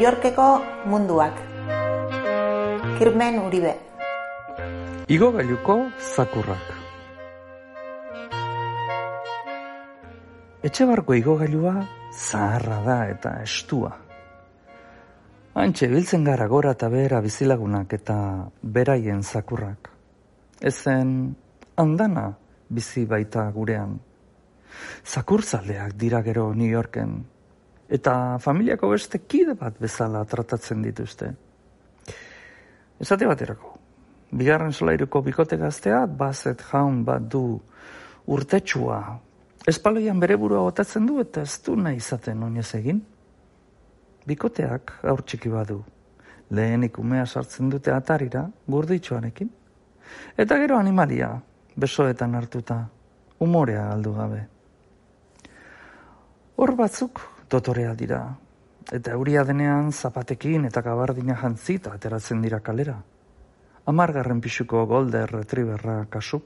Yorkeko munduak. Kirmen Uribe. Igo gailuko zakurrak. Etxe barko igogailua zaharra da eta estua. Antxe biltzen gara gora eta behera bizilagunak eta beraien zakurrak. Ezen andana bizi baita gurean. Zakurzaleak dira gero New Yorken. Eta familiako beste kide bat bezala tratatzen dituzte. Esate baterako. Bigarren solairuko bikote gazteat, bazet jaun bat du urtetsua. Espaloian bere burua botatzen du eta ez du nahi izaten oinez egin. Bikoteak aur txiki badu. Lehenik umea sartzen dute atarira, gurditxoarekin. Eta gero animalia, besoetan hartuta, umorea aldu gabe. Hor batzuk dotorea dira, eta euria denean zapatekin eta gabardina jantzita ateratzen dira kalera. Amargarren pixuko golder retrieverra kasu.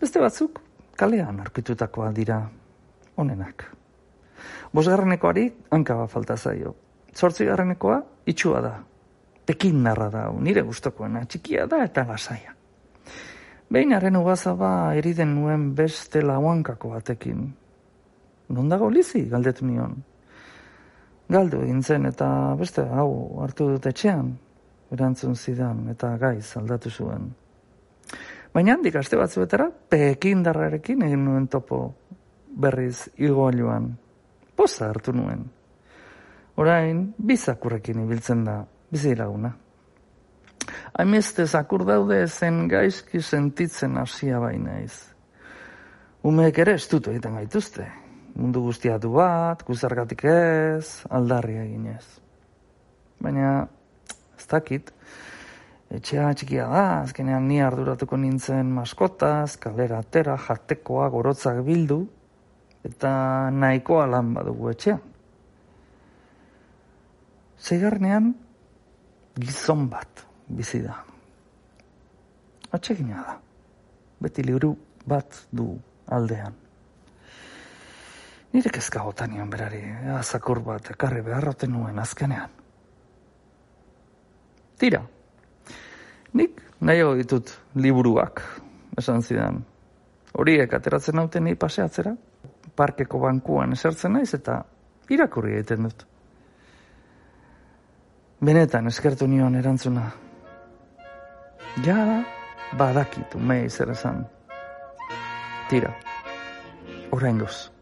Beste batzuk kalean arpitutakoa dira onenak. Bosgarrenekoari hankaba falta zaio. Zortzigarrenekoa itxua da. Tekin narra da, nire gustokoena, txikia da eta lasaia. Behin haren ugazaba eriden nuen beste lauankako batekin. Non dago lizi, galdetu nion. Galdu egin zen eta beste hau hartu dut etxean, erantzun zidan eta gaiz aldatu zuen. Baina handik aste batzuetara, pekin darrarekin egin nuen topo berriz igoiluan. Poza hartu nuen. Orain, bizakurrekin ibiltzen da, bizi laguna. Haimeste zakur daude zen gaizki sentitzen hasia bainaiz. Umeek ere estutu egiten gaituzte. Mundu guztia du bat, guzargatik ez, aldarri eginez. Baina, ez dakit, etxea txikia da, azkenean ni arduratuko nintzen maskotaz, kalera atera, jatekoa, gorotzak bildu, eta nahikoa lan badugu etxean. Zeigarnean, gizon bat bizi da. Atsegina da. Beti liburu bat du aldean. Nire kezka gotanian berari, azakur bat ekarri beharroten nuen azkenean. Tira, nik nahi ditut liburuak, esan zidan. Horiek ateratzen nauten ni paseatzera, parkeko bankuan esertzen naiz eta irakurri egiten dut. Benetan eskertu nion erantzuna. Ja, badakitu mei zer esan. Tira, orain goz.